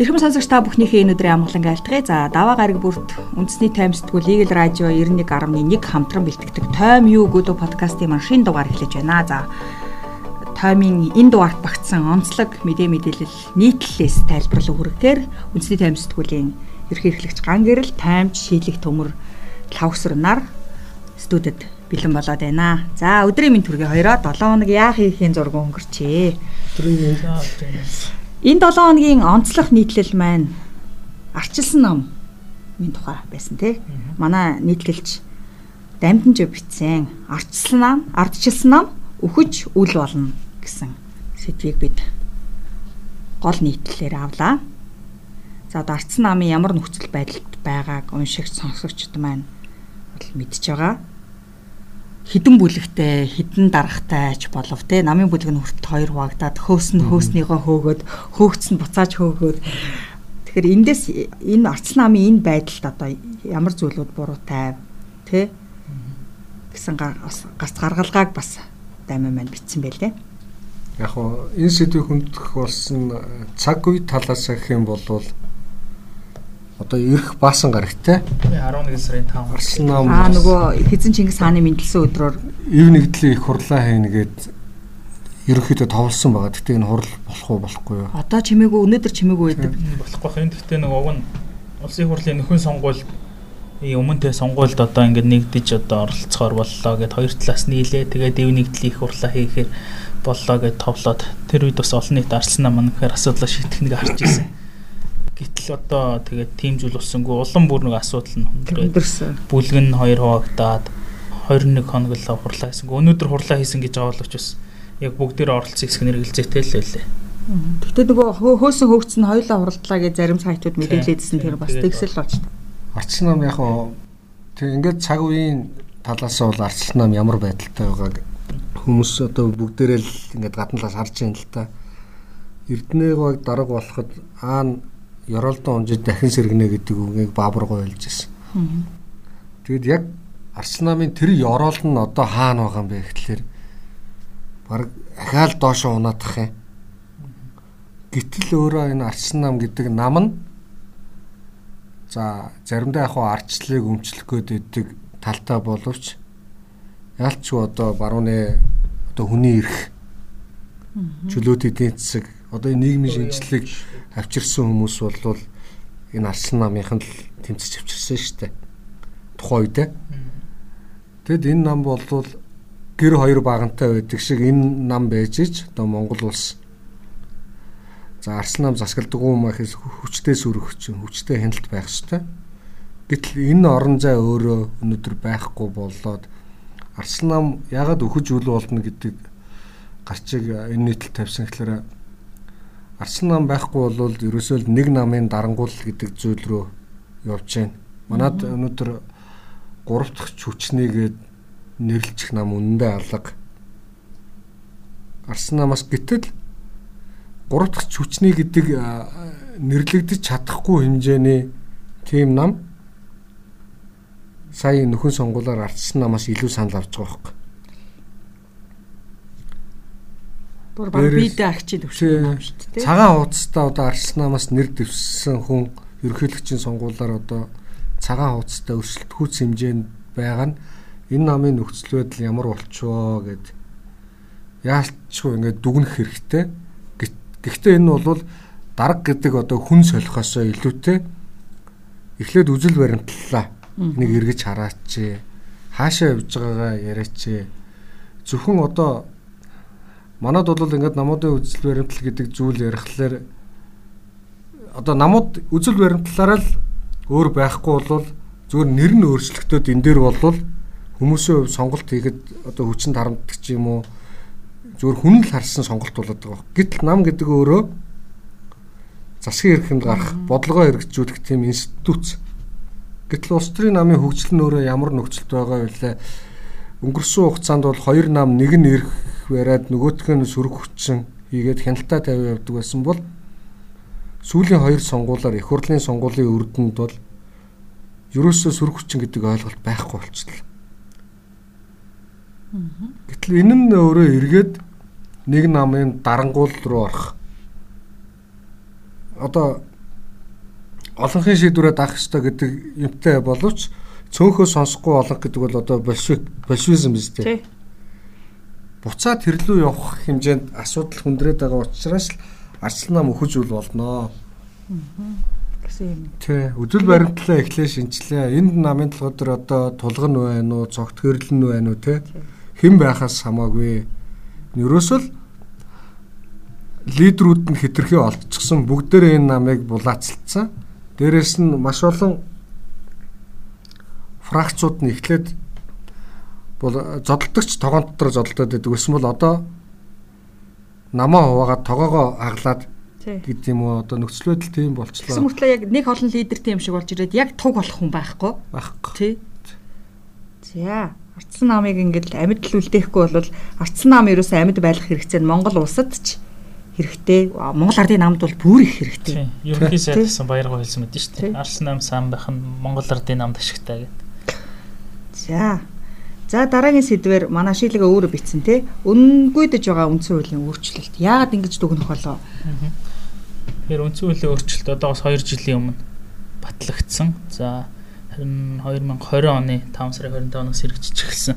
Эрхэм сонсогч та бүхнийхээ энэ өдрийн амгалан айлтгая. За даваа гараг бүрт үндэсний таймсдгүү Legal Radio 91.1 хамтран бэлтгэдэг Тойм юу гэдэг подкастын маань шинэ дугаар эхлэж байна. За Тоймын энэ дугаарт багтсан онцлог мэдээ мэдээлэл нийтлэлээс тайлбарлах үүргээр үндэсний таймсдгүүлийн ерхий эрхлэгч ган гэрэл таймч шийдлэх төмөр лавсар нар студид бэлэн болоод байна. За өдрийн минь түргээ хоёроо 7 хоног яах хийхин зураг өнгөрчээ. Өдрийн Энэ 7 хоногийн онцлог нийтлэл маань арчилсан ном минь тухай байсан тий. Манай нийтлэлч дамжинж бичсэн. Арчилсан ном, ардчилсан ном өхөж үл болно гэсэн сэдвийг бид гол нийтлэлээр авлаа. За дарцсан намын ямар нөхцөл байдалд байгааг уншигч сонсогчд маань мэдж байгаа хідэн бүлэгтэй хідэн дарахтай ч болов те. Намын бүлэг нь хүртэл хоёр хуваагдаад хөөс нь хөөснийгөө хөөгөөд хөөгц нь буцааж хөөгөөд. Тэгэхээр эндээс энэ арц намын энэ байдалд одоо ямар зүйлүүд буруутай те? Гэсэн гарц гаргалгааг бас дайман маань бичсэн байлээ. Яг хоо энэ сэдвийг хүндэх болсон цаг үе талаас гэх юм бол одоо ирэх баасан гарагтай 11 сарын 5 гарсан ном аа нөгөө хэзэн Чингис хааны мэндэлсэн өдрөөр ив нэгдлийн их хурлаа хийнэ гээд ерөнхийдөө товлсон байгаа. Гэтэ энэ хурал болох уу болохгүй юу? Одоо чимээгүй өнөөдөр чимээгүй байдаг. Болохгүй хин гэтэ нөгөө уг нь улсын хурлын нөхөн сонгуул өмнөдөө сонгуульд одоо ингээд нэгдэж одоо оролцохоор боллоо гэд хоёр талаас нийлээ. Тэгээд ив нэгдлийн их хурлаа хийхээр боллоо гэд товлоод тэр үед бас олон нийт арслан маань гэхээр асуудлаа шийдэх нэг харж ирсэн. Гэтэл одоо тэгээд тийм зүйл болсонгүй улам бүр нэг асуудал нь хүндрсэн. Бүлэг нь хоёр хуваагдаад 21 хоног л хурлаа хийсэн. Өнөөдөр хурлаа хийсэн гэж байгаа боловч бас яг бүгдээр оролцсон хэсэг нэргэлзээтэй л байлээ. Гэтэ нөгөө хөөсөн хөөгц нь хоёулаа хуралдлаа гэж зарим сайтууд мэдээлээдсэн тэр бас тэгсэл болж та. Арчил нам яг хоо тэг ингээд цаг үеийн талаас нь бол арчил нам ямар байдалтай байгааг хүмүүс одоо бүгдээрээ л ингээд гадна талаас харж байна л та. Эрдэнэгийг дарга болоход аа Ёроолдон унжид дахин сэргэнэ гэдэг үгийг Баабар гойлж ирсэн. Тэгэд яг Арсланамын тэр ёроол нь одоо хаана байгаа юм бэ гэхлээр баг ахаал доошо унаадах юм. Гэтэл өөрөө энэ Арсланам гэдэг нам нь за заримдаа яг арчлыг өмчлөх гээд идэг талтай боловч ялчгүй одоо барууны одоо хүний эрх чөлөөт эдийн засаг одоо нийгмийн шинжилгээг авчирсан хүмүүс бол энэ арслан намынхан л тэмцэж авчирсан шүү дээ. Тухайн үед. Тэгэд энэ нам бол гэр хоёр багантай байдаг шиг энэ нам байж ич одоо Монгол улс За арслан нам засгалдаг юм ахис хүчтэй сүрэх чинь хүчтэй хяналт байх ёстой. Гэтэл энэ орон зай өөрөө өнөөдөр байхгүй болоод арслан нам ягаад өхөж үл болно гэдэг гарчиг энэ нийтлэл тавьсан гэхээр Арслан нам байхгүй бол ерөөсөө нэг намын дарангуул гэдэг зүйл рүү явж байна. Манад өнөөдөр 3 дахь хүчнийгээд нэрлчих нам үнэндээ алга. Арслан намаас гэтэл 3 дахь хүчний гэдэг нэрлэгдэж чадахгүй хэмжээний тийм нам сая нөхөн сонгуулаар арчсан намаас илүү санал авч байгаа байхгүй. Бүр баг биедээ агчийн төвшин юм шүү дээ. Цагаан хуудастай одоо Арсенамаас нэр дэвссэн хүн ерөнхийлөгчийн сонгуулиар одоо цагаан хуудастай өрсөлдөхүүц хэмжээнд байгаа нь энэ намын нөхцөл байдал ямар болчихоо гэд яалтчгүй ингээд дүгнэх хэрэгтэй. Гэхдээ энэ бол дарга гэдэг одоо хүн солихосоо илүүтэй эхлээд үзэл баримтлалаа нэг эргэж хараач. Хаашаа явж байгаагаа яриач. Зөвхөн одоо Манад бол ингээд намуудын үзэл баримтлал гэдэг зүйл ярихлаар одоо намууд үзэл баримтлалаараа л өөр байхгүй бол зүгээр нэр нь өөрчлөгдөд энэ дээр бол хүмүүсийн хувьд сонголт хийхэд одоо хүчин тарамддаг ч юм уу зүгээр хүн л харсан сонголт болоод байгаа. Гэтэл нам гэдэг өөрөө засгийн эрхэнд гарах бодлогоо хэрэгжүүлэх тийм институт. Гэтэл улс төрийн намын хөгжил нь өөрөө ямар нөхцөлд байгаа вэ? Өнгөрсөн хугацаанд бол хоёр нам нэг нь ирэх бариад нөгөөх нь сөрөг хүчин хийгээд хяналтаа тавиа явдаг байсан бол сүүлийн хоёр сонгуулиар их хурлын сонгуулийн үрдэнд бол ерөөсөө сөрөг хүчин гэдэг ойлголт байхгүй болчихлоо. Гэтэл энэ нь өөрөө эргээд нэг намын дарангуул руу орох. Одоо олонхын шийдвэрээ даах ёстой гэдэг юмтай боловч цөөхөө сонсохгүй олонх гэдэг бол одоо большевик большевизм биз дээ. Тий. Буцаад тэрлүү явах хэмжээнд асуудал хүндрээд байгаа учраас л арслан нам өхөж үл болноо. Тий. Өдөл баримтлаа эхлээ шинчлээ. Энд намын толгой дээр одоо тулган байна уу, цогт хөрлөн байна уу те? Хэн байхаас хамаагүй. Ерөөсөл лидерүүд нь хитрхи олдчихсон бүгдээрээ энэ намыг булаацалцсан. Дээрээс нь маш олон фракцууд нь эхлээд бол зодтолдогч тогоон дотор зодтолдод байдаг. Эсвэл бол одоо намаа хуваагаад тогоогоо аглаад гэдэг юм уу одоо нөхцөл байдал тийм болчлоо. Гэсэн мөртлөө яг нэг олон лидер тийм шиг болж ирээд яг туг болох хүн байхгүй. байхгүй. Тий. За, арцсан намыг ингээд амьд л үлдээхгүй бол арцсан нам ерөөсөө амьд байх хэрэгцээ нь Монгол улсад ч хэрэгтэй. Монгол ардын намд бол бүр их хэрэгтэй. Тийм. Ерөнхий сайд гэсэн баяргаа хэлсэн мэт шүү дээ. Арс нам сан байх нь Монгол ардын намд ашигтай гэдэг. За. За дараагийн сэдвэр манай шилгээ өөрөө бичсэн те. Үнгүйдэж байгаа үндсэн хуулийн өөрчлөлт. Яагаад ингэж дүгнэх болоо? Тэгэхээр үндсэн хуулийн өөрчлөлт одоо бас 2 жилийн өмнө батлагдсан. За харин 2020 оны 5 сарын 25-наас хэрэгжиж эхэлсэн.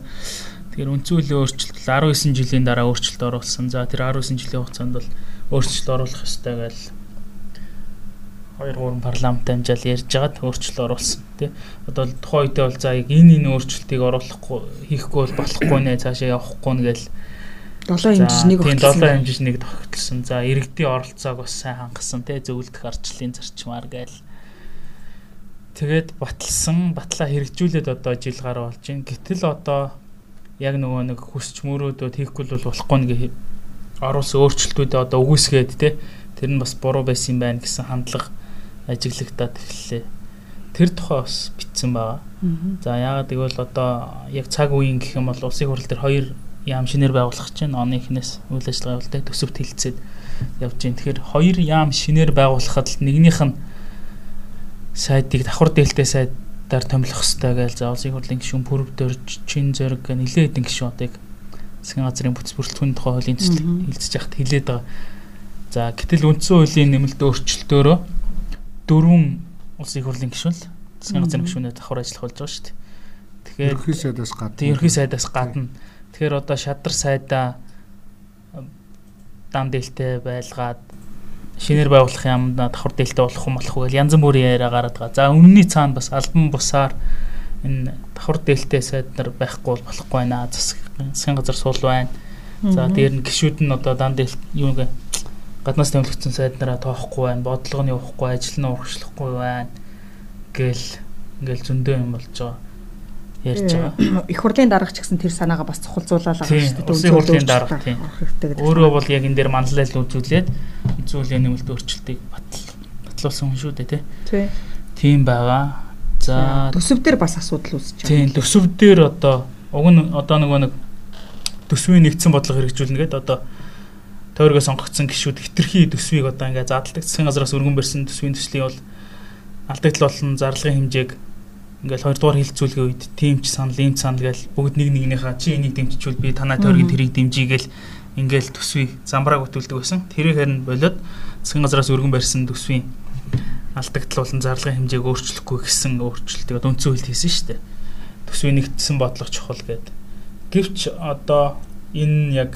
Тэгэхээр үндсэн хуулийн өөрчлөлт бол 19 жилийн дараа өөрчлөлт оруулсан. За тэр 19 жилийн хугацаанд бол өөрчлөлт оруулах ёстой гэж 2 3 парламент амжаал ярьж байгаад өөрчлөлт оруулсан тий. Одоо тухайн үедээ бол за яг энэ энэ өөрчлөлтийг оруулахгүй хийхгүй бол болохгүй нэ цаашаа явахгүй нэ гэл 7 хэмжиж нэг өгсөн. 7 хэмжиж нэг тогтолсон. За иргэдийн оролцоог бас сайн хангасан тий зөвлөдөх арчлалын зарчмаар гээл. Тэгээд баталсан, батлаа хэрэгжүүлээд одоо жил гараа болж байна. Гэтэл одоо яг нөгөө нэг хүсч мөрөөдөө хийхгүй бол болохгүй нэг оруулсан өөрчлөлтүүдээ одоо үгүйсгээд тий тэр нь бас буруу байсан юм байна гэсэн хандлага ажиглагдаад эхэллээ. Тэр тухай бас бичсэн байгаа. За яагаад гэвэл одоо яг цаг үеийн гэх юм бол улсын хурал дээр хоёр яам шинээр байгуулах чинь оны эхнээс үйл ажиллагаа явуулдаг төсөвт хилцээд явж байна. Тэгэхээр хоёр яам шинээр байгуулахад л нэгнийх нь сайдыг давхар дээлтэй сайдаар томилох хэрэгтэй гэж за улсын хурлын гишүүн пүрв дөрж чин гэх нэлээд хэдэн гишүүнуудыг засгийн газрын бүтц бүрэлдэхүүн тухай хуулийн төсөл Мгм. хилцэж яхад хэлээд байгаа. За гэтэл үндсэн хуулийн нэмэлт өөрчлөлтөөрөө дөрвөн улсын хурлын гишүүн л засгийн газрын Мгм. гишүүнээ давхар ажиллах болж байгаа шүү дээ. Тэгэхээр Ерхий сайдаас гадна. тэг ерхий сайдаас гадна. Тэгэхээр одоо шадар сайдаа дан дээлтэй байлгаад шинээр байгуулах юмдаа давхар дээлтэй болох юм болох уу гэж янз бүрийн яриа гараад байгаа. За өмнөний цаана бас албан бусаар энэ давхар дээлтэй сайд нар байхгүй бол болохгүй байна. Засгийн газар суул байна. За дээр нь гişүүд нь одоо дан дээл юу гэ гаднаас томилогдсон сайд нараа тоохгүй байна. Бодлого нь явахгүй, ажил нь урагшлахгүй байна. Гэл ингээл зөндөө юм болж байгаа. Ярьж байгаа. Их хурлын дарагч гэсэн тэр санаагаа бас цохолзуулаад байгаа шүү дээ. улсын хурлын дарга, тийм. Өөрөө бол яг энэ дээр манлайлал үзүүлээд үзүүлээ нэмэлт өөрчлөлтийг батал батлуулсан хүн шүү дээ тий. Тий. Тийм байгаа. За төсөв дээр бас асуудал үүсэж тийм төсөв дээр одоо уг нь одоо нөгөө нэг төсвийн нэгдсэн бодлого хэрэгжүүлнэ гэдэг одоо тойргоо сонгогдсон гişүүд хитрхи төсвийг одоо ингээ заадлагдаг засгийн газраас өргөн барьсан төсвийн төслийг бол алдагдал болон зарлагын хэмжээг ингээл хоёрдугаар хилцүүлгийн үед тимч санал, ийм санал гээл бүгд нэг нэгнийхээ чи энийг дэмжчихвэл би танай тойргийн тэрийг дэмжийгээл ингээл төсвийг замбрааг бүтүүлдэг байсан. Тэрийг харин болоод засгийн газраас өргөн барьсан төсвийн алдагдал болон зарлагын хэмжээг өөрчлөхгүй гэсэн өөрчлөлтийг одоо үндсэн хуульд хийсэн шүү дээ. Төсвийн нэгдсэн бодлого чухал гэдэг. Гэвч одоо энэ яг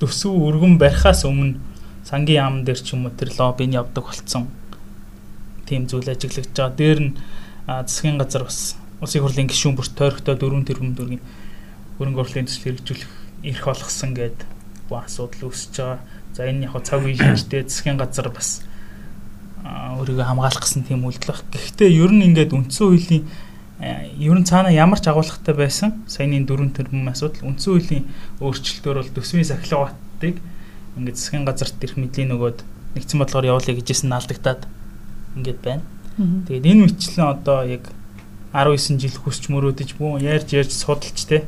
төсөв өргөн барихаас өмнө сангийн яам дээр ч юм уу тэр лоббинд явдаг болцсон тийм зүйл ажиглагдж байгаа. Дээр нь засгийн газар бас улсын хурлын гишүүн бүрт тойрогтой 4 тэрбум төгрөгийн хөрөнгө оруулалтын төсөл хэрэгжүүлэх эрх олгосон гэдэг бүх асуудал үүсэж байгаа. За энэ яг цаг үеийн хэмжтэй засгийн газар бас өөрийгөө хамгаалах гэсэн тийм үйлдэл баг. Гэхдээ ер нь ингээд үндсэн хуулийн ер нь цаана ямар ч агуулгатай байсан саяны 4 тэрбум асуудал үндсэн хуулийн өөрчлөлтөөр бол төсвийн сахилга баттыг ингээд засгийн газарт ирэх мэдлийн нөгөөд нэгдсэн бодлогоор явуулъя гэжсэн алдагдаад ингээд байна. Тэгээд энэ мэтчлэн одоо яг 19 жил хүсч мөрөөдөж бүү ярьж ярьж судалж те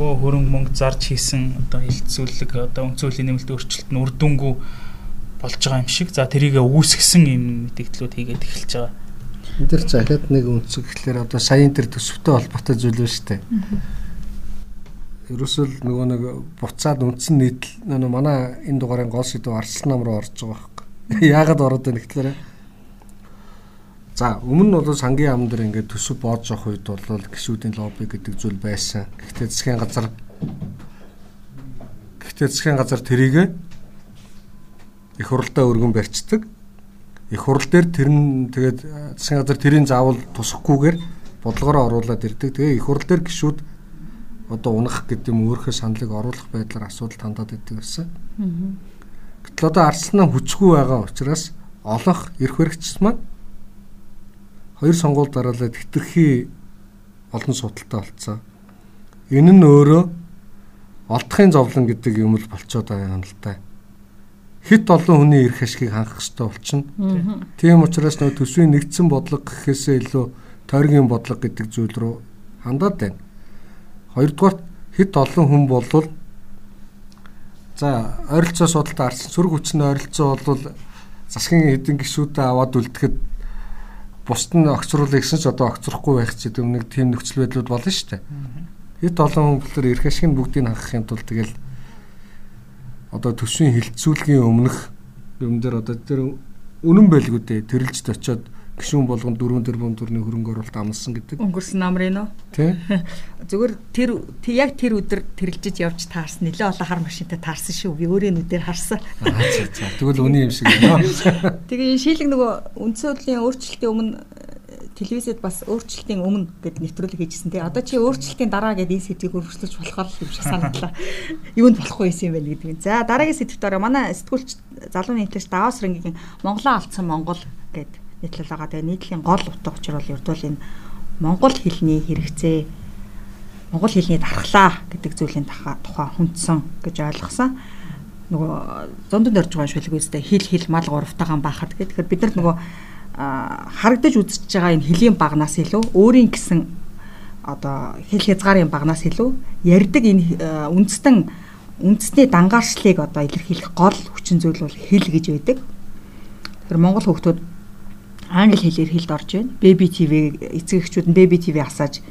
бөө хөрөнгө мөнгө зарж хийсэн одоо хилцүүлэг одоо үнцөлийн нэмэлт өөрчлөлт нь үрдүнгүү болж байгаа юм шиг. За тэрийг үүсгэсэн юм мэдээлэлүүд хийгээд эхэлж байгаа. Энд дэр захиад нэг үнцэг гэхэлэр одоо саяын тэр төсөвтэй холбоотой зүйл ба штэ. Ерөөсөл нөгөө нэг буцаад үндсэн нийтлэл нөгөө манай энэ дугаарын гол сэдв арслан нам руу орж байгаа байхгүй. Яагаад ороод байна гэхэлэр За өмнө нь бол сангийн яам дээр ингээд төсөв боож явах үед бол гişүүдийн лобби гэдэг зүйл байсан. Гэхдээ засгийн газар гэхдээ засгийн газар тэрийг их хурлаа өргөн барьцдаг. Их хурл дээр тэр нь тэгээд засгийн газар тэрийн заавал тусахгүйгээр бодлогороо оруулаад ирдэг. Тэгээ их хурл дээр гişүүд одоо унах гэдэг юм өөрхөө саналыг оруулах байдлаар асуудал хандаад идэг гэсэн. Гэтэл одоо арслан хүчгүй байгаа учраас олох эрх баригчс маань хоёр сонгуул дараалал хэтэрхий олон судалтай болцсон. Энэ нь өөрөө олдохын зовлон гэдэг юм л болцоод байгаа юм л та. Хит олон хүний эрх ашгийг хангах хэрэгтэй болчихно. Тийм учраас нөө төсвийн нэгдсэн бодлого гэхээсээ илүү тойргийн бодлого гэдэг зүйл рүү хандаад байна. Хоёрдугаар хит олон хүн болвол за ойролцоо судалтай арсан сүрг хүчний ойролцоо бол засгийн хэдэн гişүүдээ аваад үлдэхэд бусд нь огцруулах гэсэн ч одоо огцрохгүй байх ч гэдэг нэг тийм нөхцөл байдлууд болно шүү дээ. Хэд олон хүн болохоор эрх ашиг нь бүгдийг хангахын тулд тэгэл одоо төсвийн хилцүүлгийн өмнөх юм дээр одоо тэр үнэн байлгүй дээ тэрэлжд очиод гişүүн болгон 4 тэрбум төгрөгийн хөрөнгө оруулалт амлсан гэдэг. Өнгөрсөн намрын уу? Тий. Зүгээр тэр яг тэр өдөр тэрэлжиж явж таарсан нэлээ олон хар машинтай таарсан шүү. Би өөрийн нүдээр харсан. Тэгвэл үний юм шиг байна. Тэгээ энэ шийдлэг нөгөө үндсэн хөдлийн өөрчлөлтийн өмнө телевизэд бас өөрчлөлтийн өмнө гэд нэвтрүүлэг хийжсэн тий. Одоо чи өөрчлөлтийн дараа гэд энэ сэдвийг өргөжлөж болохоор юм шиг санагдлаа. Юунд болохгүй юм бэ гэдэг юм. За дараагийн сэдвт ороо манай сэтгүүлч залуу нийтлэгч Даваас рынгийн Монголоо алдсан Монгол гэдэг нийтлэл байгаа. Тэгээ нийтлийн гол утга учир бол ердөө энэ монгол хэлний хэрэгцээ монгол хэлний дархлаа гэдэг зүйлийн тухай хүндсэн гэж ойлгосон. Нөгөө зондөнд орж байгаа шүлэг үстэй хэл хэл мал гуравтайгаан баахад гэхээр бид нар нөгөө харагдаж үзэж байгаа энэ хэлийн багнаас илүү өөрийн гэсэн одоо хэл хязгаарын багнаас илүү ярддаг энэ үндэстэн үндэсний дангаарчлыг одоо илэрхийлэх гол хүчин зүйл бол хэл гэж байдаг. Тэгэхээр монгол хүмүүс англи хэлээр хэлд орж байна. Baby TV эцэг эхчүүд нь Baby TV асааж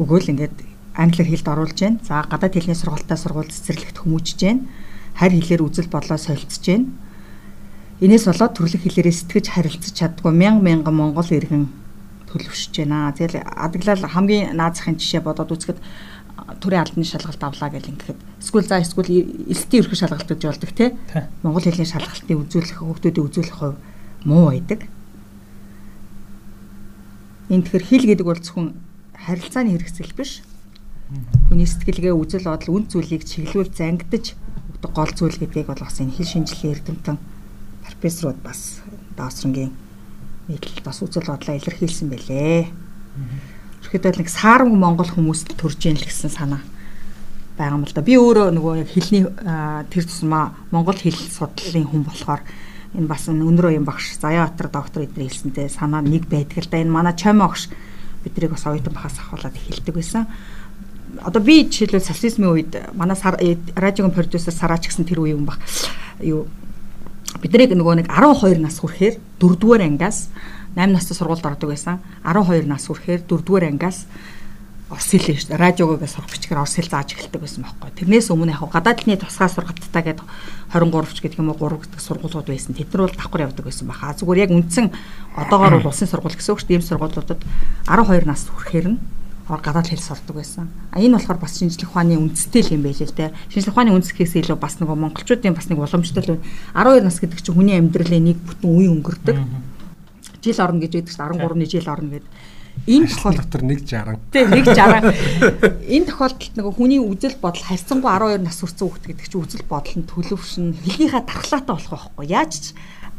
өгөөл ингээд англиар хэлд оруулж байна. За гадаад хэлний сургалтаа сургууль цэцэрлэгт хүмүүжж байна. Харь хэлээр үзэл бодлоо солилцож байна. Инээс болоод төрлөх хэлээрээ сэтгэж харилцаж чаддгүй мянга мянган монгол иргэн төлөвшөж байна. Тэгэл адаглал хамгийн наазахын жишээ бодоод үзэхэд төрийн албаны шалгалт авлаа гэл ингээд эсвэл за эсвэл элсдийн ерхий шалгалт гэж болдог те Монгол хэлний шалгалтыг үзүүлэх хүүхдүүдийн үзүүлэх хувь муу байдаг. Энэ тэгэхээр хэл гэдэг бол зөвхөн харилцааны хэрэгцэл биш. Хүний сэтгэлгээ үзэл бодол үн зүйлийг чиглүүлж зангидж гол зүйл гэдгийг бол бас энэ хэл шинжилгээ эрдэмтэн профессорууд бас даасрангийн нийтлэл бас үзэл бодлоо илэрхийлсэн байлээ. Ерхэд нэг сааранг монгол хүмүүст төрж ийн л гэсэн санаа байгаа юм л да. Би өөрөө нөгөө яг хэлний тэр тусмаа монгол хэл судлалын хүн болохоор энэ бас өнөр уян багш Заяабатар доктор эдгээр хэлсэнтэй санаа нэг байдаг л да. Энэ манай Чомо огш биднийг бас оюутан бахаас ахуулаад хэлдэг байсан. Одоо би жишээлбэл социализмын үед манай э, радиогийн продюсер Сараач гэсэн тэр үеийн баг юу биднийг нөгөө нэг 12 нас хүрэхээр 4 дугаар ангиас 8 настай сургуульд ордог байсан. 12 нас хүрэхээр 4 дугаар ангиас орс хэлээ шүү дээ. Радиогоо сурах бичгээр орс хэл зааж эхэлдэг байсан байхгүй. Тэрнээс өмнө яг гадаад хэлний тусгай сургалттай гэдэг 23 ч гэдэг юм уу 3 гэдэг сургуулиуд байсан. Тэд нар бол давхар явдаг байсан баха. Зүгээр яг үндсэн одоогоор бол улсын сургууль гэсэн үг шүү дээ. Ийм сургуулиудад 12 нас хүрэхээр нь гадаад хэл сурдаг байсан. А энэ болохоор бас шинжлэх ухааны үндэстэй л юм байл л дээ. Шинжлэх ухааны үндэсгээс илүү бас нөгөө монголчуудын бас нэг уламжтай л 12 нас гэдэг чинь хүний амьдралын нэг бүтэн үе өнгөрдөг. Жил орно гэж яддаг чинь 13-ны жил орно гэдэг Энэ тохиол дотор 160. Тийм 160. Энэ тохиолдолд нөгөө хүний үзэл бодол харьцангуй 12 нас хүрсэн хүүхд гэдэг чинь үзэл бодол нь төлөвшин хэлнийхээ дархлаатай болох байхгүй. Яаж ч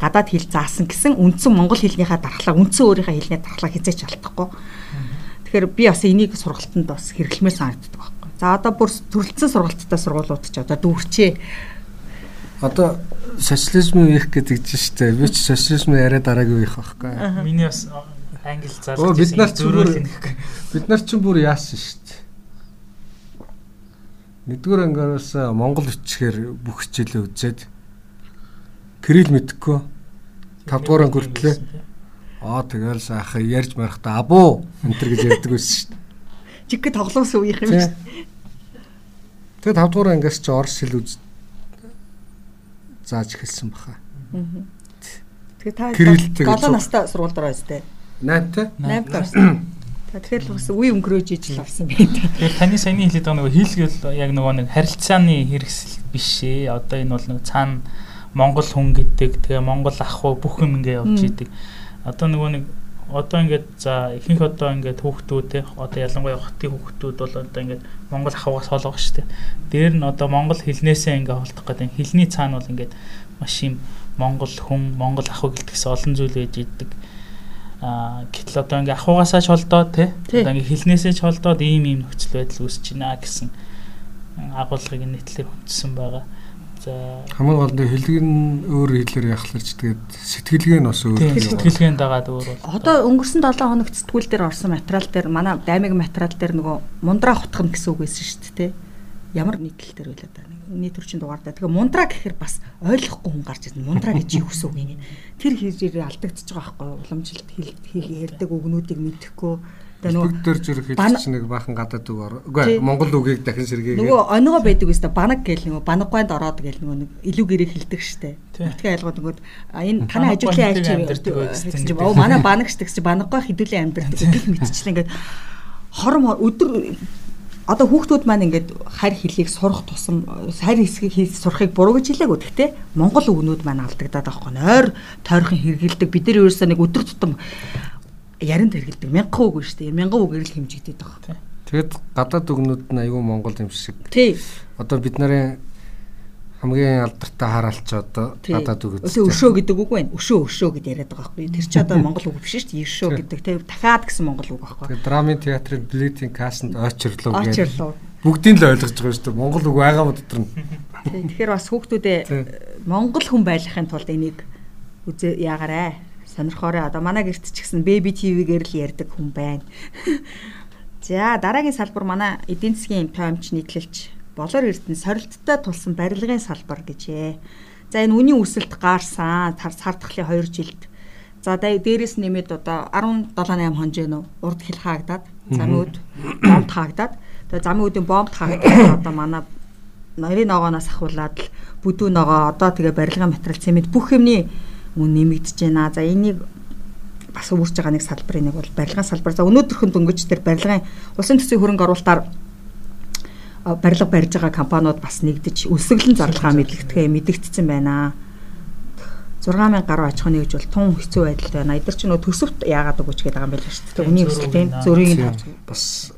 гадаад хэл заасан гэсэн үндсэн монгол хэлнийхээ дархлаа үндсэн өөрийнхөө хэлний дархлаа хязгаарч алдахгүй. Тэгэхээр би бас энийг сургалтанд бас хэрэглэмээр санагддаг байхгүй. За одоо бүр төрөлцсөн сургалттай сургуулиуд ч одоо дүүрчээ. Одоо социализмын үеих гэдэг чинь шүү дээ. Би ч социализмын яриа дараагийн үеих байхгүй. Миний бас англи зарлж бид нар ч бид нар ч бүр яасан шүү дээ. Нэгдүгээр ангиараас Монгол үчгээр бүх хичээлээ үзээд Кирилл мэдхгүй 5 дугаар анги хүртлээ. Аа тэгэл сайхан ярьж марахта абуу энэ төр гэж ярьдаг байсан шүү дээ. Жиг тоглоомсон үеийнх юм шүү дээ. Тэгээд 5 дугаар ангиас чи орс хэл үз зааж эхэлсэн баха. Тэгээд та 7 настай сургууль дээр байж тээ. 8-тай. 8-д орсон. Тэгэхээр л бас үе өнгөрөөж ижил орсон байх. Тэгэхээр таны саяны хэлээд байгаа нөгөө хийлгэл яг нөгөө нэг харилцааны хэрэгсэл биш ээ. Одоо энэ бол нэг цаана Монгол хүн гэдэг тэгээ Монгол ах уу бүх юм ингээ явж идэг. Одоо нөгөө нэг одоо ингээд за ихэнх одоо ингээд хүүхдүүд те одоо ялангуяа хотын хүүхдүүд бол одоо ингээд монгол ахугаас холгоо штэ. Дээр нь одоо монгол хэлнээсээ ингээд холдох гэдэг хэлний цаана бол ингээд маш юм монгол хүн монгол ахуй гэлтгээс олон зүйл байж идэг. Аа гэтэл одоо ингээд ахугаасаа ч холдоод те одоо ингээд хэлнээсээ ч холдоод ийм ийм нөхцөл байдал үүсэж байна гэсэн агуулгыг нийтлэр хүндсэн байгаа. За хамгийн гол нь хэлэг нь өөр хэлээр яхалж тэгээд сэтгэлгээ нь бас өөр. Сэтгэлгээнд дагаад өөр бол. Одоо өнгөрсөн 7 хоногт сэтгүүл дээр орсон материал дээр манай даймиг материал дээр нөгөө мундраа хутгах гэсэн үг байсан шүү дээ. Ямар нийтлэл дээр байлаа да. Нийт төрчин дугаардаа. Тэгээ мундраа гэхээр бас ойлгохгүй хүн гарч ирсэн. Мундраа гэж юу гэсэн үг юм. Тэр хэлээр алдагдчихж байгаа байхгүй уламжилт хэл ярьдаг үгнүүдийг мэдэхгүй Тэгээ нөгөө дээр зүрх хэлж нэг баахан гадаад үг ор. Үгүй Монгол үгийг дахин сэргээгээ. Нөгөө оногоо байдаг өстө банаг гэл нөгөө банаггайд ороод гэл нөгөө нэг илүү гэрээ хэлдэг штэ. Тэгтээ ялгууд нөгөө энэ таны ажлын айлч гэсэн чинь оо манай банаг штэ гэсэн чинь банаггай хідүүлэн амьдэрдэг гэх мэтчлээ ингээд хором өдөр одоо хүүхдүүд маань ингээд харь хэлийг сурах тусам харь хэсгийг хийж сурахыг буруу гэж хэлээгүй. Гэхдээ монгол үгнүүд маань алдагдаад байгаа хгүй. Ойр тойрхон хэрэгэлдэг. Бид нар ерөөсөө нэг өдөр тутам яринд хэрэгэлдэг. Мянган үг шүү дээ. Мянган үгээр л хэмжигдээд байгаа. Тэгэд гадаад үгнүүд нь аюу Монгол юм шиг. Тий. Одоо бид нарын хамгийн алдартай хараалч одоо гадаад үг үстэй. Өшөө гэдэг үг байна. Өшөө өшөө гэд яриад байгаа байхгүй. Тэр чи одоо монгол үг биш шүү дээ. Өшөө гэдэг. Тэ дахиад гэсэн монгол үг байхгүй. Тэгээ драмын театрын билетийн кассанд очрлоо гэдэг. Очрлоо. Бүгдийг л ойлгож байгаа шүү дээ. Монгол үг байгаа мод дотор нь. Тэгэхээр бас хүүхдүүдээ монгол хүн байхын тулд энийг үзээ яагараа сонирхоорой. Одоо манай гэрт ч гэсэн Baby TV-гээр л ярьдаг хүн байна. За дараагийн салбар манай эдийн засгийн тоомч нийтлэлч болор эрдэнэ сорилттой тулсан барилгын салбар гэжээ. За энэ үнийн өсөлт гаарсан сардхлын 2 жилд. За дээрээс нэмээд одоо 17 8 хонжоо урд хэл хаагдаад замууд бомб хаагдаад тэгээ замын үүдийн бомб хаагдаад одоо манай нарийн ногооноос ахуулаад л бүдүү ногоо одоо тэгээ барилгын материал цемент бүх юмний мөн нэмэгдэж байна. За энийг бас үүсэж байгаа нэг салбарын нэг бол барилгын салбар. За өнөөдөрхөн дөнгөж тэр барилгын улсын төсвийн хөрөнгө оруулалтаар барилга барьж байгаа компаниуд бас нэгдэж өсөглөн зарлага мэдлэгдэхээ мэдэгдсэн байна. 6000 гаруй аж ахуйн нэгж бол тун хэцүү байдалтай байна. Эдгээр ч нөө төсөвт яагаад өгөөч гэдэг байгаа юм байл шүү дээ. Үний өсөлт тийм зөрийг бас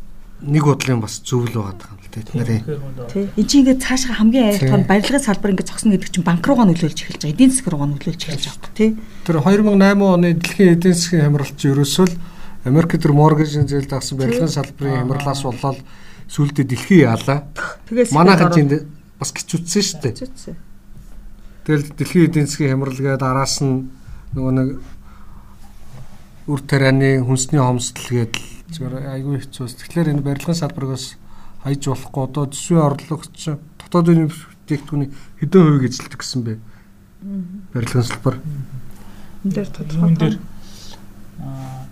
нэг бодлын бас зөв л байгаа юм л дээ нарын. Тий. Энд чинь ингээд цаашаа хамгийн айлтгал барилгын салбар ингээд зогсно гэдэг чинь банк руугаа нөлөөлж эхэлж байгаа. Эдийн засаг руугаа нөлөөлж эхэлж байгаа тий. Тэр 2008 оны дэлхийн эдийн засгийн хямралч ерөөсөө л Америк төр моргежийн зээл дагсан барилгын салбарын хямралаас болоод сүүлдээ дэлхий яалаа. Тэгээс манайхан чинь бас гिचүтсэн шүү дээ. Гिचүтсэн. Тэгэл дэлхийн эдийн засгийн хямрал гээд араас нь нөгөө нэг үр тарианы хүнсний хомсдол гээд зүгээр айгүй хэцүү. Тэгэхээр энэ барилгын салбарыг хайж болохгүй одоо төсвийн орлогч дотоодын бүтээгдэхүүний хэдэн хувийг эзэлдэг гэсэн бэ? Барилгын салбар. Энд дээр тодорхой аа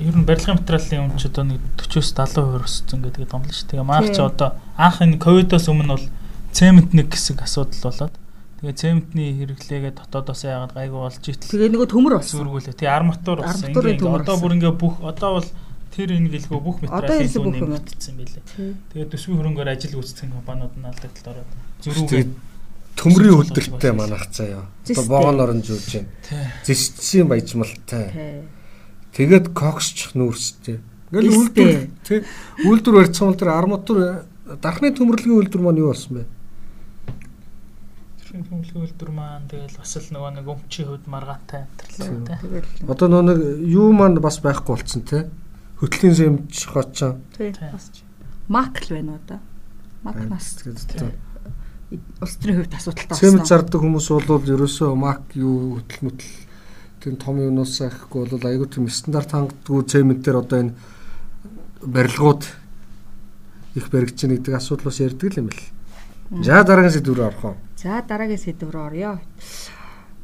ер нь барилгын материалын үн ч одоо нэг 40-с 70% өссөн гэдэг л шүү. Тэгээ маань ч одоо анх энэ ковидоос өмнө бол цемент нэг хэсэг асуудал болоод тэгээ цементний хэрэглээгээ дотоодоос яагаад гайгүй болж итэл. Тэгээ нөгөө төмөр болсон. Зүргүүлээ. Тэгээ арматур болсон. Ингээ одоо бүр ингээ бүх одоо бол тэр энэ гэлгүй бүх материалын зүүн нэмэгдсэн байлээ. Тэгээд төсвийн хөрөнгөөр ажил гүйцэтгэх компаниуд нь алдагдлаа ороод зөрүүгээ төмрийн хөдөлтөй манах заяа. Одоо боогон орон жуулж байна. Зэсчсийн баяжмалтай. Тэгээд коксч нүүрстэй. Ингээл үйлдвэр тий үйлдвэр барьсан бол тэр арматур дархны төмөрлөгийн үйлдвэр маань юу болсон бэ? хөмлөгийн үйлдвэр маань тэгэл бас л нөгөө нэг өмчийн хувьд маргаатай амтрлаа тий. Одоо нөгөө нэг юу маань бас байхгүй болцсон тий хөтлийн сэмж хоцсон. Тий. Макл байна уу да? Мак нас. Улс төрийн хувьд асуудалтай болсон. Сэмж зардаг хүмүүс бол ерөөсөө мак юу хөтөл möтл тийм том юунаас ихгүй бол айгүй тийм стандарт хангадгүй цементээр одоо энэ барилгууд их баригч гэдэг асуудал бас ярьдаг юм бэл. За дараагийн сэдв рүү орох уу? За дараагийн сэдв рүү орё.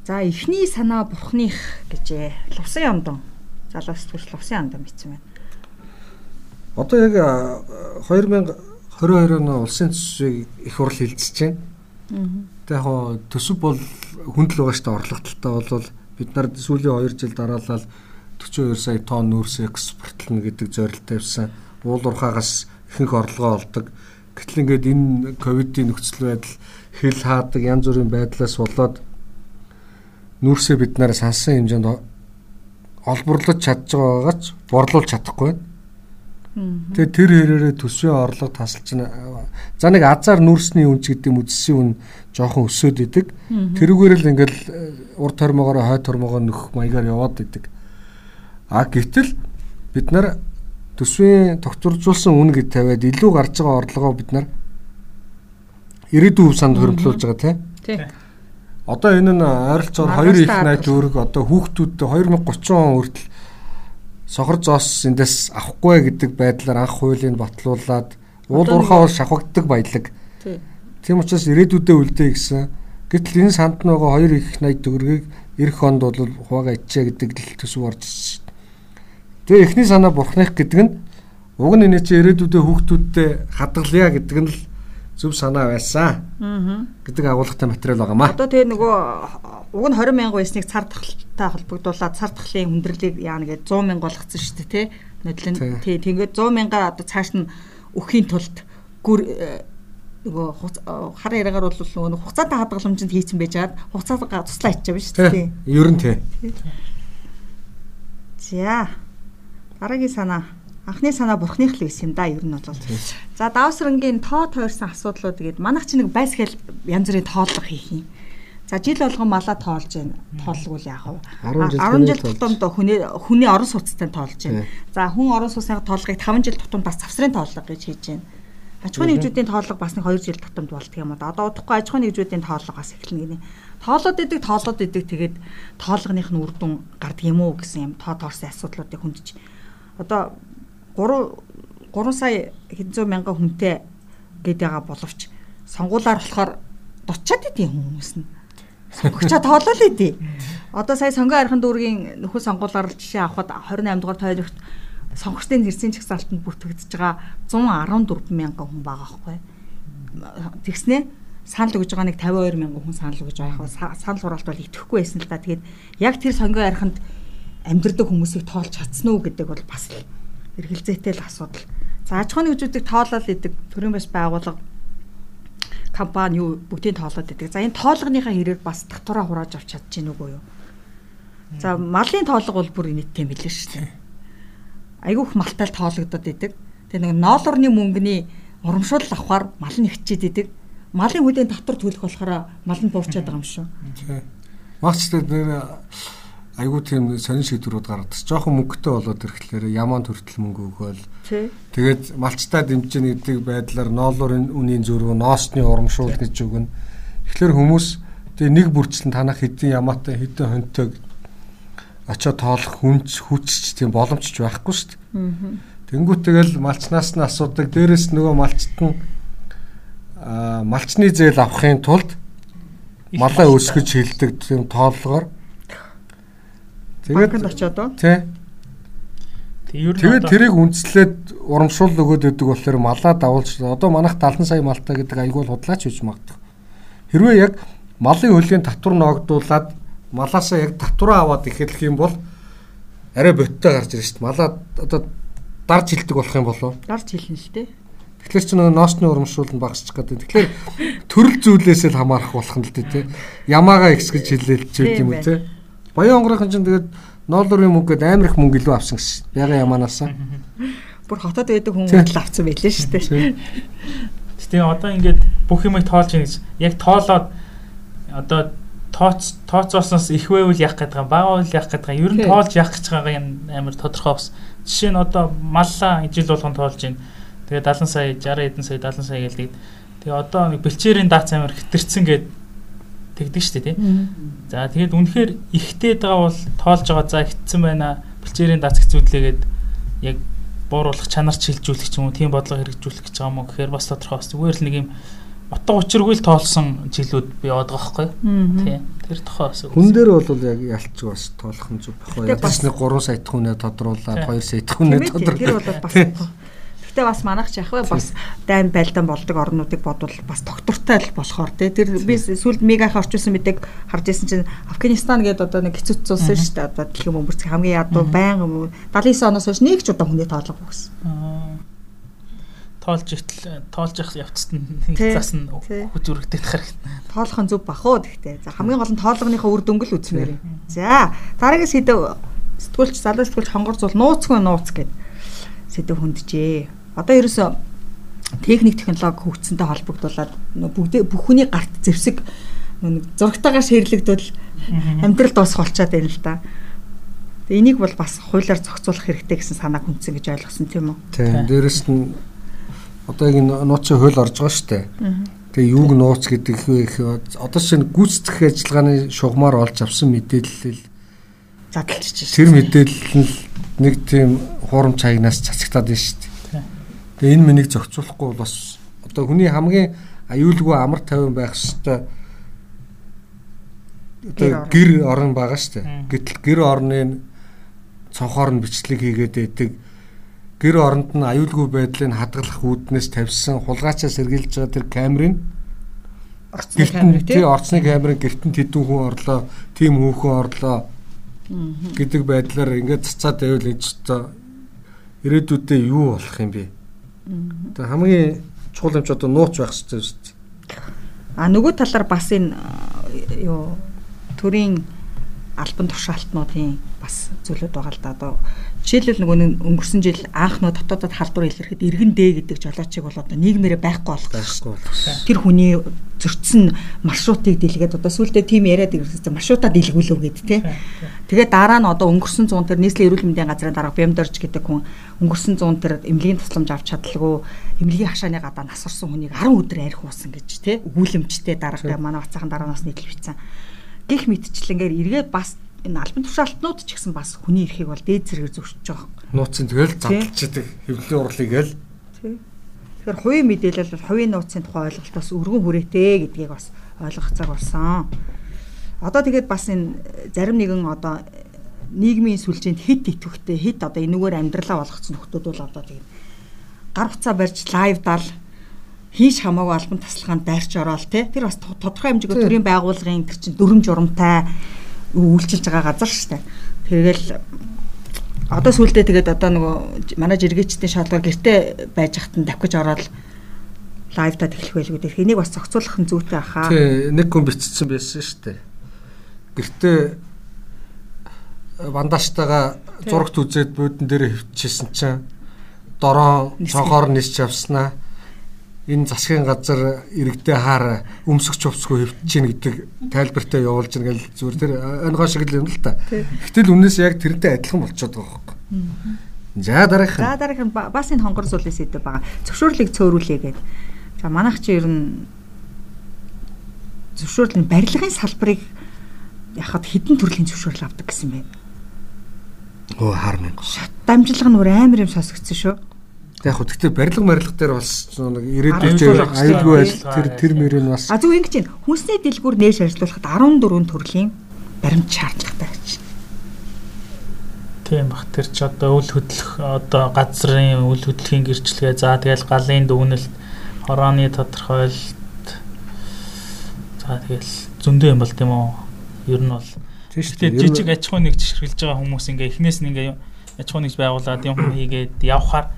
За эхний санаа бурхных гэжээ. Лувсан ямдан. Залуус төрөл лувсан ямдан бичсэн байна. Одоо яг 2022 оны улсын төсвийг их хурл хилцэж байна. Тэгээ яг төсөв бол хүндэл байгаа шүү дээ орлоготой бол бид нар сүүлийн 2 жил дараалал 42 сая тонн нүүрс экспортлно гэдэг зорилт тавьсан. Уул уурхаагаас ихэнх орлогоо олдог. Гэтэл ингээд энэ ковидын нөхцөл байдал хэл хаадаг янз бүрийн байдлаас болоод нүүрсээ бид нараа сансан хэмжээнд олборлож чадж байгаагач борлуулж чадахгүй байна. Тэгээ тэр хэрээрээ төсвийн орлого тасалж. За нэг азар нүүрсний үнц гэдэг үдсийн үн жоохон өсөд идэг. Тэрүүгээр л ингээл э, урд тормогоор хой тормогоо нөх маягаар яваад идэг. А гэтэл бид нар төсвийн тогтворжуулсан үн гэд тавиад илүү гарч байгаа орлогоо бид нар ирээдүйн санд хөрөнгөлүүлж байгаа тий. Одоо энэ нь ойролцоогоор 2 их 80 төгрөг одоо хүүхдүүдтэй 2030 он хүртэл сохор зоос эндээс авахгүй гэдэг байдлаар анх хуулийг батлуулаад уул уурхаа бол шавхагддаг баялаг. Тийм учраас ирээдүйдээ үлдээ гэсэн. Гэтэл энэ санд байгаа 2 их 80 төгрөгийг эх хонд бол хуваагаа ичээ гэдэг л төсөв орж ирсэн. Тэгээ эхний санаа бурхных гэдэг нь уг нь энэ чи ирээдүйдээ хүүхдүүдтэй хадгалъя гэдэг нь л зөв санаа байсан. Аа. гэдэг агуулгатай материал байгаамаа. Одоо тэгээ нөгөө уг нь 20 мянга байсныг цар тахалтай холбогдуулаад цар тахлын хүндрэлийг яана гэж 100 мянга болгоцсон шүү дээ тий. Нодлон тий тэгээд 100 мянгаар одоо цааш нь өхийн тулд гүр э, нөгөө хар яриагаар бол нөгөө хугацаатай хадгаламжинд хийцэн байж хаад хугацаагаа туслаа хийчих юм шүү дээ. Ер нь тий. За. Дараагийн санаа анхны санаа бурхных л байсан юм да ер нь бол. За давсрангийн тоо тойрсон асуудлууд гээд манайх чи нэг байсгээл янз бүрийн тооллого хийх юм. За жил болгон малаа тоолж байна. Тоолгол яах вэ? 10 жил тутамд хүний хүний орон сууцтай тоолж байна. За хүн орон сууцны тоолгыг 5 жил тутамд бас завсрын тоолго гэж хийж байна. Аж ахуйн нэгжүүдийн тоолго бас нэг 2 жил тутамд болдго юм да. Одоо удахгүй аж ахуйн нэгжүүдийн тоолго бас эхэлнэ гинэ. Тоолоод идэг, тоолоод идэг тэгээд тоолгоных нь үр дүн гардаг юм уу гэсэн юм тоо тоорсон асуудлуудыг хүндж. Одоо 3 3 сая хэдэн мянган хүнтэй гэдэг боловч сонгуулаар болохоор дутчаад идэв хүмүүс нь. Сонгогчоо тоолол идэв. Одоо сая сонгон архын дүүргийн нөхөд сонгуулаар жишээ авахад 28 дугаар тойрогт сонгогчдын нэрсийн чагсаалтанд бүртгэгдэж байгаа 114 мянган хүн байгаа байхгүй. Тэгснээ санал өгж байгаа нэг 52 мянган хүн санал өгж байгаа санал хураалт бол итгэхгүй байсан л да. Тэгээд яг тэр сонгон арханд амьдрдаг хүмүүсийг тоолж чадсан уу гэдэг бол бас эргэлзээтэй л асуудал. За аж ахуйн нэгжүүдийг тоолол идэг төрийн бас байгууллага компани юу бүгдийг тоолоод идэг. За энэ тоолгоныхаа хэрээр бас татвараа хурааж авч чадчихэв нүгөө юу. За малын тоолго бол бүр нийттэй мэлээ шүү дээ. Айгүйх малтай тоологдод идэг. Тэгээ нэг ноолорны мөнгөний урамшуул авахаар мал нь хичээд идэг. Малын хүлээн татвар төлөх болохоор мал нь буурчаад байгаа юм шүү. Магч тэр айгүй тийм сонин шийдвэрүүд гаргадаг. Жохон мөнгөтэй болоод ирэхлээр ямаан төртөл мөнгө өгөөл. Тэгээд малчтаа дэмжин гэдэг байдлаар ноолуурын үнийн зөрүү, ноосны урамшуул гэж өгнө. Тэгэхээр хүмүүс тэгээ нэг бүрчлэн танах хэдийн ямаатай хэдэн хонтой очоо тоолох хүнч хүчч тийм боломжч байхгүй шүү дээ. Тэнгүүт тэгэл малчнаас нь асуудаг. Дээрээс нөгөө малчт нь аа малчны зээл авахын тулд малаа өсгөж хилдэг тийм тооллогоор Тэгээд очиод оо. Тий. Тэгээд тэрийг үндэслээд урамшуул өгөөд өгдөг болохоор малаа давуулж одоо манайх 70 сая малтай гэдэг айгуул худлаач хийж магадгүй. Хэрвээ яг малын хөлгийн татвар ногдуулаад малаасаа яг татвараа аваад эхэлэх юм бол арай боттой гарч ирж шít. Малаа одоо дарж хилдэг болох юм болов. Дарж хилнэ л дээ. Тэгэхээр ч нөгөө ноосны урамшуул нь багасчих гэдэг. Тэгэхээр төрөл зүйлээс л хамаарах болох нь л дээ. Ямаага ихсгэж хилээлч юм уу те. Баян онгорын чинь тэгээд ноолорын мөнгөд амар их мөнгө илүү авсан гэсэн. Яга ямаанаас. Бүр хотод байдаг хүмүүс л авсан байлээ шүү дээ. Тэгээ одоо ингээд бүх юмыг тоолж ийн гэж яг тоолоод одоо тооц тооцоосноос их байвал яах гээд байгаа бага байвал яах гээд байгаа ер нь тоолж яах гэж байгаа юм амар тодорхой бас. Жишээ нь одоо маллаа жил болгон тоолж ийн тэгээ 70 сая 60 хэдэн сая 70 сая гэлдэг тэгээ одоо нэг бэлчээрийн даац амар хэтэрсэн гээд тэгдэг шүү дээ тий. За тэгээд үнэхээр ихтэй байгаа бол тоолж байгаа за хитсэн байна. Бэлчээрийн дац хэцүүдлээгээд яг бууруулах чанар чилжүүлэх ч юм уу тийм бодлого хэрэгжүүлэх гэж байгаа юм уу гэхээр бас тодорхой бас. Зүгээр л нэг юм утга учиргүй л тоолсон жилүүд би яваад байгаа байхгүй тий тэр тохоо бас хүн дээр бол яг ялч бас тоолох нь зүг байхгүй яг бас нэг 3 сая хүнээ тодруулаад 2 сая хүнээ тодруулаад. тэр бол бас Гэтэ бас манайх ч яг бас дайм байлдаан болдог орнуудыг бодвол бас доктортой л болохоор тий тэр би сүүлд мегах орчуулсан мэдээг харж исэн чинь Афганистан гэдэг одоо нэг хэцүү улс шүү дээ. Одоо дэлхийн бөмбөрцөг хамгийн ядуу байнга 79 оноос хойш нэг ч удаа хүний тоолоогүй гэсэн. Тоолж ихтэл тоолж явах явцад нь хязгаас нь хүч үргэлдэх хэрэгтэй. Тоолох нь зөв бах уу гэхдээ. За хамгийн гол нь тоолгоныхоо үр дүнгэл үзмээр. Юм. За дараагийн сэдв сэтгүүлч залуу сэтгүүлч хонгор зул нууцгүй нууц гэдэг сэдв хөндөжээ одоо ерөөсө техник технологи хөгжсөнтэй холбогдуулаад бүгд бүхний гарт зэвсэг нэг зурагтайгаар ширлэгдвэл амьдрал дуусах болчиход байна л да. Тэгээ энийг бол бас хуулиар зохицуулах хэрэгтэй гэсэн санааг хүндсэн гэж ойлгосон тийм үү? Тийм. Дээрэс нь одоо энэ нууцын хууль орж байгаа шүү дээ. Тэгээ юуг нууц гэдэг их одоо чинь гүйцэтгэх ажиллагааны шугамар олж авсан мэдээлэл задлж чинь. Тэр мэдээлэл нь нэг тийм хуурамч хаягнаас цацагтаад байна шүү дээ. Тэгээ энэ мэнийг зохицуулахгүй бол бас одоо хүний хамгийн аюулгүй амар тайван байх хэвээр одоо гэр орон байгаа шүү дээ. Гэтэл гэр орны цонхоор нь бичлэг хийгээд байдаг. Гэр оронд нь аюулгүй байдлыг хадгалах үүднээс тавьсан хулгайчаа сэргийлж байгаа тэр камерын орцны камер тий орцны камерын гертэн тэдэн хүн орлоо, тим хүүхэн орлоо гэдэг байдлаар ингээд цацаад байвал энэ ч одоо ирээдүйдээ юу болох юм бэ? Тэгээ хамгийн чухал юм ч одоо нууц байх хэрэгтэй шүү дээ. А нөгөө талаар бас энэ юу төрийн албан тушаалтнуудын бас зүйлүүд байгаа л да. Одоо жишээлбэл нөгөө өнгөрсөн жил анхноо дотоодод халдвар илэрхэд иргэн дээ гэдэг жолоочийг бол одоо нийгмээрээ байхгүй болгосон. Тэр хүний зөрчсөн маршрутыг дэлгээд одоо сүүлдээ тим яриад ирсэн маршрутаа дэлгүүлв гэд тэ. Тэгээд дараа нь одоо өнгөрсөн 100 тэр нийслэлийн эрүүл мэндийн газрын дарга Бямдорж гэдэг хүн өнгөрсөн 100 тэр эмнэлгийн тусламж авч чадлаггүй эмнэлгийн хашааны гадаа насварсан хүнийг 10 өдөр арх уусан гэж тэ. Өгүүлэмжтэй дарга манай бацаахан дараа нас нийтлэл бичсэн. Гэх мэтчлэнгээр эргээд бас энэ албан тушаалтнууд ч гэсэн бас хүний эрхийг бол дээд зэрэг зөвшөж байгаа. Нууцын тэгэл задлчдаг хэвлэлийн урлыг л. Тэгэхээр хувийн мэдээлэл бол хувийн нууцын тухай ойлголт бас өргөн хүрээтэй гэдгийг бас ойлгох цаг болсон. Одоо тэгээд бас энэ зарим нэгэн одоо нийгмийн сүлжээнд хит итгэвхтэй хит одоо энүүгээр амьдралаа болгоцсон нөхдүүд бол одоо тэгээд гар хуцаа барьж лайв дал хийж хамаагүй албан тасалгаанд дайрч ороод те тэр бас тодорхой хэмжээгээр төрийн байгууллагын тэр чин дүрм журамтай үйлчилж байгаа газар шүү дээ. Тэгэл одоо сүулдэ тэгээд одоо нөгөө манай жиргээчдийн шалгаар гэрте байж хат нь давхиж ороод лайвда тэглэх байлгүй дэх энийг бас зохицуулах нь зүйтэй ахаа. Тий, нэг хүн бичсэн байсан шүү дээ. Гэрте бандаштайгаа зурагт үзээд буудан дээр хөвчихсэн чинь дороо цонхоор нисч авснаа энэ засгийн газар иргэдээ хаар өмсгч хувцгүй хөвтөж гин гэдэг тайлбартай явуулж гин гэл зүгээр тэр оногоо шиг л юм л та. Гэтэл үнээс яг тэрнтэй адилхан болчиход байгаа байхгүй. За дараах. За дараах нь бас энэ хонгор суулын сэдв байгаа. Зөвшөөрлийг цөөрүүлээ гэд. За манайх чи ер нь зөвшөөрлийн барилгын салбарыг яхад хідэн төрлийн зөвшөөрөл авдаг гэсэн бэ. Оо харна. Шат дамжлага нь амар юм сонсогдсон шүү. Яг хөө гэхдээ барилга барилга дээр бас нэг ирээдүйд аюулгүй байл тэр тэр мөрийн бас А зөв ингэж чинь хүнсний дэлгүүр нээж ажиллуулахад 14 төрлийн баримт шаардлагатай гэж. Тийм бах тэр ч одоо үл хөдлөх одоо газрын үл хөдлөхийн гэрчлэгээ. За тэгэл галын дүгнэлт хорооны тодорхойлолт. За тэгэл зөндөө юм бол тийм үү ер нь бол. Тэгээд жижиг аж ахуй нэгж хэрглэж байгаа хүмүүс ингээ эхнээс нь ингээ аж ахуй нэгж байгуулад юм хийгээд явхаар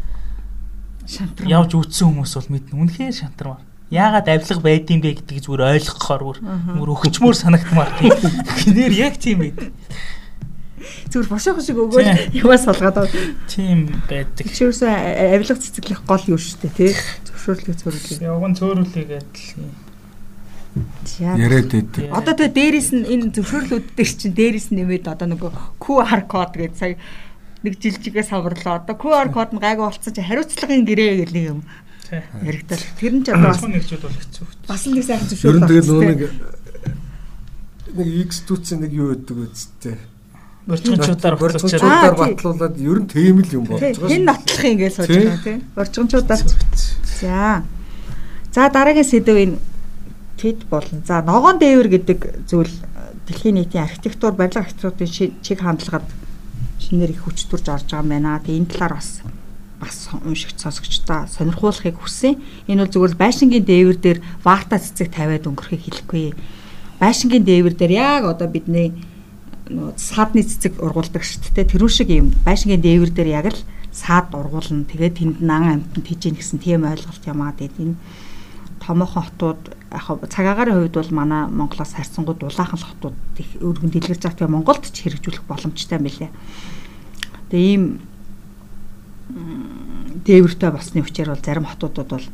явж үтсэн хүмүүс бол мэднэ. Үнэхээр шантармаар. Яагаад авилга байдсан бэ гэдгийг зүгээр ойлгохоор бүр бүр өгчмөр санагдмаар тийм. Гинээр яг тийм байд. Зүгээр бошоох шиг өгөөл яваа салгаад тийм байдаг. Чирсэн авилга цэцэглэх гол юу шүү дээ тий. Зөвшөөрлөг цөөрүүлээ. Явган цөөрүүлээгээд л яриад байдаг. Одоо тэгээ дээрэс нь энэ зөвшөөрлүүд дээр чинь дээрэс нэмээд одоо нөгөө QR код гэдэг сая нэг жилжигээс хаварлаа. Одоо QR код нь гайгүй болцсон чи хариуцлагын гэрээ гэх нэг юм яригдал. Тэр нь ч одоо бас нэгжүүд бол хэцүү. Бас нэг сайхан зөвшөөрөл. Ер нь нөгөө нэг нэг X түүцэн нэг юу гэдэг үсттэй. Борчгончуудаар борчгончуудаар батлуулаад ер нь тийм л юм болж байгаа. Хэн нотлох юм гэж сууж байгаа тийм. Борчгончуудаар. За. За дараагийн сэдв энэ тэд болно. За ногоон дээвэр гэдэг зүйл дэлхийн нийтийн архитектур барилга архитектурын чиг хандлагад шинээр их хүч төрж орж байгаа юм байна. Тэгээ энэ талаар бас бас уншигч сонсогчдоо сонирхуулахыг хүсэн. Энэ бол зөвхөн байшингийн дээвэр дээр варта цэцэг тавиад өнгөрөхийг хэлэхгүй. Байшингийн дээвэр дээр яг одоо бидний нөө саадны цэцэг ургуулдаг шүү дээ. Тэрүүн шиг юм байшингийн дээвэр дээр яг л саад ургуулна. Тэгээд тэнд нан амтнд хийж ийн гэсэн тийм ойлголт юм аа. Тэгээд энэ томоохон хотууд яг цагаагаар хувьд бол манай Монголоос харьцангуй дулаахан хотууд их өргөн дэлгэрж байгаа. Тэгээ Монголд ч хэрэгжүүлэх боломжтой юм билээ. Тэгээ ийм дээвэртэй болсны хүчээр бол зарим хотуудад бол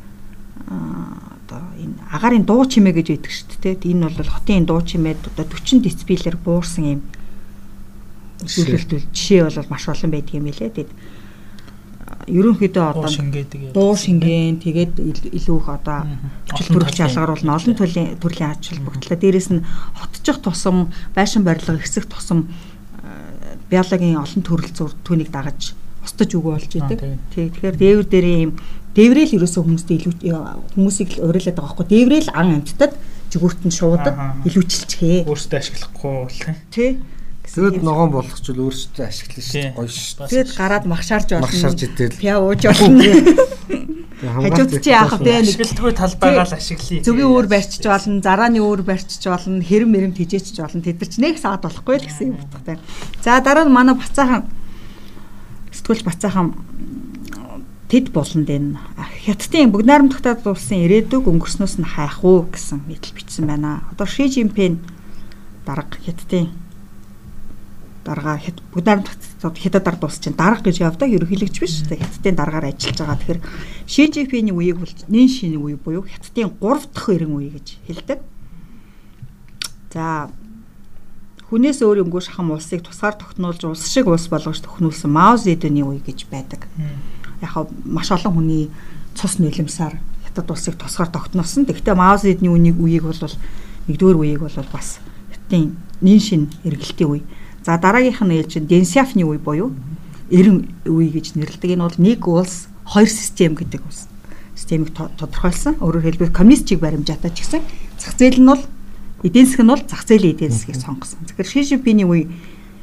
одоо энэ агарын дуу чимээ гэж байдаг шүү дээ. Энэ бол хотын дуу чимээд одоо 40 децибелээр буурсан юм үзүүлэлтүүл жишээ бол маш олон байдаг юм билээ. Тэгээд ерөнхийдөө одоо дуу шингэн тэгээд илүү их одоо ажил төрөх шалгаруулна олон төрлийн төрлийн ач холбогдлоо. Дээрээс нь хотчих тусам байшин барилга хэсэг тусам биологийн олон төрөл зур түүнийг дагаж устж өгөө болж идэг. Тий. Тэгэхээр дээвэр дээр юм дээврэл ерөөсөө хүмүүст илүү хүмүүсийг л уриалаад байгаа байхгүй. Дээврэл ан амьтдад жигүүрт нь шуудаг илүүчилчихээ. Өөрсдөө ашиглахгүй тий. Тэгэд ногоон болгоч л өөрсдөө ашиглана шүү дээ. Гоё шүү. Тэгэд гараад махшаарж болно. Махшаарж идэл. Пя ууж болно. Хажууд чи яах вэ? Ашигладгүй талбайгаа л ашиглая. Зүгийн өөр барьчиж болно, зарааны өөр барьчиж болно, хэрэм мэрэм тижээчж болно. Тэд нар ч нэг саад болохгүй л гэсэн юм утгатай. За дараа нь манай бацаахан сэтгүүлч бацаахан тэд болонд энэ хятадын бүгд найрамдагтаа дуулсан ирээдүг өнгөрснөөс нь хайх уу гэсэн мэдл бичсэн байна. Одоо Ши Жинпин дарга хятадын дарга бүгд найрамдагтад хятадаар дуусч чинь дарга гэж явдаг ерөнхийлөгч биш. Хятадын даргаар ажиллаж байгаа. Тэгэхээр Ши Жинпиний үеийг бол нэн шинэ үе буюу хятадын 3 дахь эрен үе гэж хэлдэг. За хүнээс өөр өнгөө шахам улсыг тусгаар тогтнуулж улс шиг улс болгож төхнүүлсэн Мао Зэдүний үе гэж байдаг. Яг маш олон хүний цус нөлөмсаар хятад улсыг тусгаар тогтносон. Тэгэхдээ Мао Зэдүний үеийг бол нэгдүгээр үеийг бол бас хятадын нин шин эргэлтийн үе. За дараагийнх нь ээлжин Дэн Сяфны үе буюу эрен үе гэж нэрлэдэг. Энэ бол нэг улс хоёр систем гэдэг ус. Системийг тодорхойлсон. Өөрөөр хэлбэл коммунистчийг баримжаатай ч гэсэн зах зээл нь бол эдийн засаг нь бол зах зээлийн эдийн засгийг сонгосон. Тэгэхээр Шишипиний үе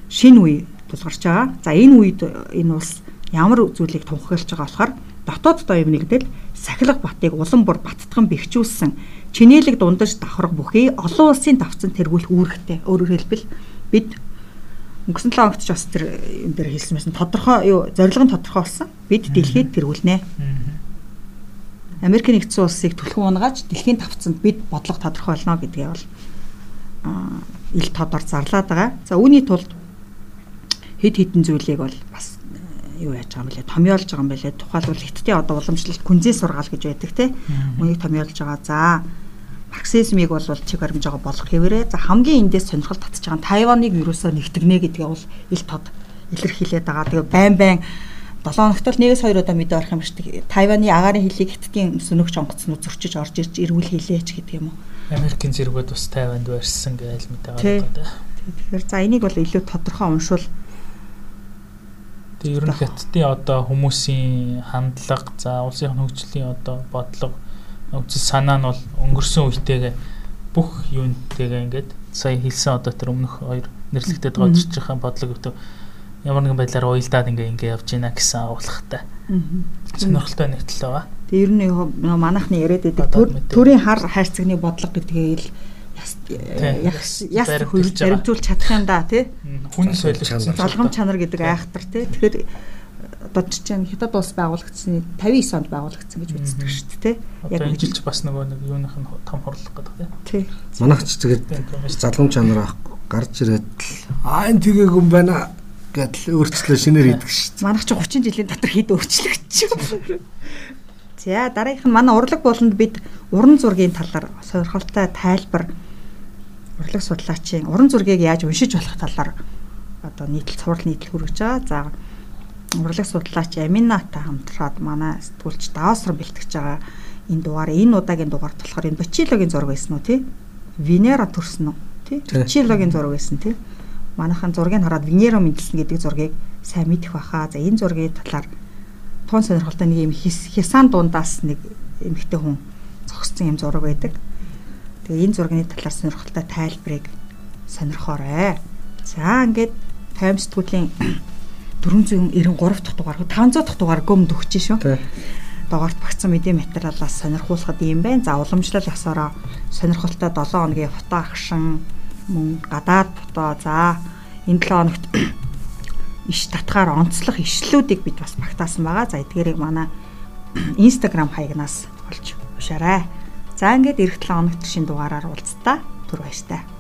шинэ үе тулгарч байгаа. За энэ үед энэ улс ямар зүйлийг тунхаглаж байгаа болохоор дотоод тоём нэгдэл сахилга батыг улам бүр баттган бэхжүүлсэн чинээлэг дундаж давхраг бүхий олон улсын давцан тэргүүлэх үүрэгтэй. Өөрөөр хэлбэл бид өнгөрсөн 7 хоногт ч бас тэр юм дээр хэлсэн байсан. Тодорхой юу зорилго нь тодорхой болсон. Бид дэлхийд тэргүүлнэ. Америк нэгдсэн улсыг түлхэн унгааж дэлхийн давцанд бид бодлого тодорхой болно гэдгээ бол ил тодор зарлаад байгаа. За үүний тулд хэд хэдэн зүйлийг бол бас э, юу яаж байгаа юм бэлээ томьёолж байгаа юм бэлээ тухайлбал хиттийн одоо уламжлалт күнзээ сургаал гэж байдаг те үнийг томьёолж байгаа за марксизмыг бол чиг баримжаага болох хэвээрээ за хамгийн эндээс сонирхол татж байгаа Тайваныг юусоо нэгтгэнэ гэдгээ бол ил тод илэрхийлээд байгаа тэгээ байн байн 7 хоногт л нэгээс хоёр удаа мэдээ орох юм дээ. Тайваны агаарын хэлийг хиттийн сүнөгч онгоцнууд зөрчиж орж ирж эрүүл хэлээч гэдэг юм уу. Америкийн зэрэгүүд бас Тайванд барьсан гэж мэдээ гаргаад байна. Тэгэхээр за энийг бол илүү тодорхой уншвал Тэгээ ер нь хятадын одоо хүмүүсийн хандлага, за улсын хөгжлийн одоо бодлого, үзэл санаа нь бол өнгөрсөн үетэйгээ бүх юунтэйгээ ингээд сая хэлсэн одоо тэр өмнөх хоёр нэрлэгдэд байгаа бодлого өвтө ямар нэгэн байдлаар уйлдаад ингээ ингээ явж байна гэсэн агуулгатай. Сонирхолтой нэгтэл байгаа. Тэгээ ер нь манайхны яриад байдаг төрийн хар хайрцагны бодлого гэдгээ л яс яс баримжуулж чадах юм да тий. Хүн солилцсон залгам чанар гэдэг айхтар тий. Тэгэхээр одоо чинь хятад улс байгуулагдсны 59 онд байгуулагдсан гэж үздэг шүү дээ тий. Яг үжилч бас нөгөө нэг юуных нь том хурлах гэдэг тий. Манайх ч тэгээд залгам чанар гарч ирээд аа энэ тгийг юм байна гэдэл өөрчлөө шинээр хийдэг шүү дээ. Манайх ч 30 жилийн дотор хэд өөрчлөгдчих. За дараагийнх нь манай урлаг болонд бид уран зургийн талаар сонирхолтой тайлбар урлаг судлаачийн уран зургийг яаж уншиж болох талаар одоо нийтлэл цуврал нийтлэл хүргэж байгаа. За урлаг судлаач Амината хамтраад манай сэтгүүлч Даосрон бэлтгэж байгаа энэ дугаар энэ удаагийн дугаар болохоор энэ Бочилогийн зураг байсан уу тий? Венера төрсөн үү? Тий? Бочилогийн зураг байсан тий? Манайхан зургийг хараад Венера мэдлсэн гэдэг зургийг сайн мэдэх баха. За энэ зургийн талаар тун сонирхолтой нэг юм хясан дундаас нэг эмэгтэй хүн зогссон юм зураг байдаг. Тэгээ энэ зургийн талаар сонирхолтой тайлбарыг сонирхоорой. За ингээд тайм сэтгүүлийн 493 дахь дугаар 500 дахь дугаар гөмд өгч шүү. Тий. Доогоорт багцсан мэдээ материалаас сонирхуулахад юм байна. За уламжлал ёсороо сонирхолтой 7 хоногийн фото агшин мөн гадаад фото за энэ 7 хоногт иш татгаар онцлох ишлүүдийг бид бас багтаасан байгаа. За эдгээрийг манай Instagram хаягнаас олж уушаарай. За ингээд эх 7 хоногт шинэ дугаараар уулзтаа. Түр баяртай.